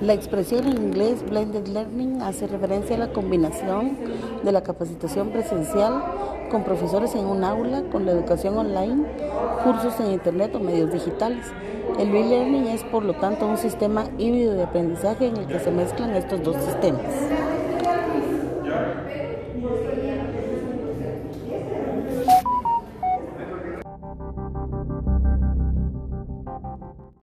La expresión en inglés blended learning hace referencia a la combinación de la capacitación presencial con profesores en un aula, con la educación online, cursos en internet o medios digitales. El e-learning es por lo tanto un sistema híbrido de aprendizaje en el que se mezclan estos dos sistemas.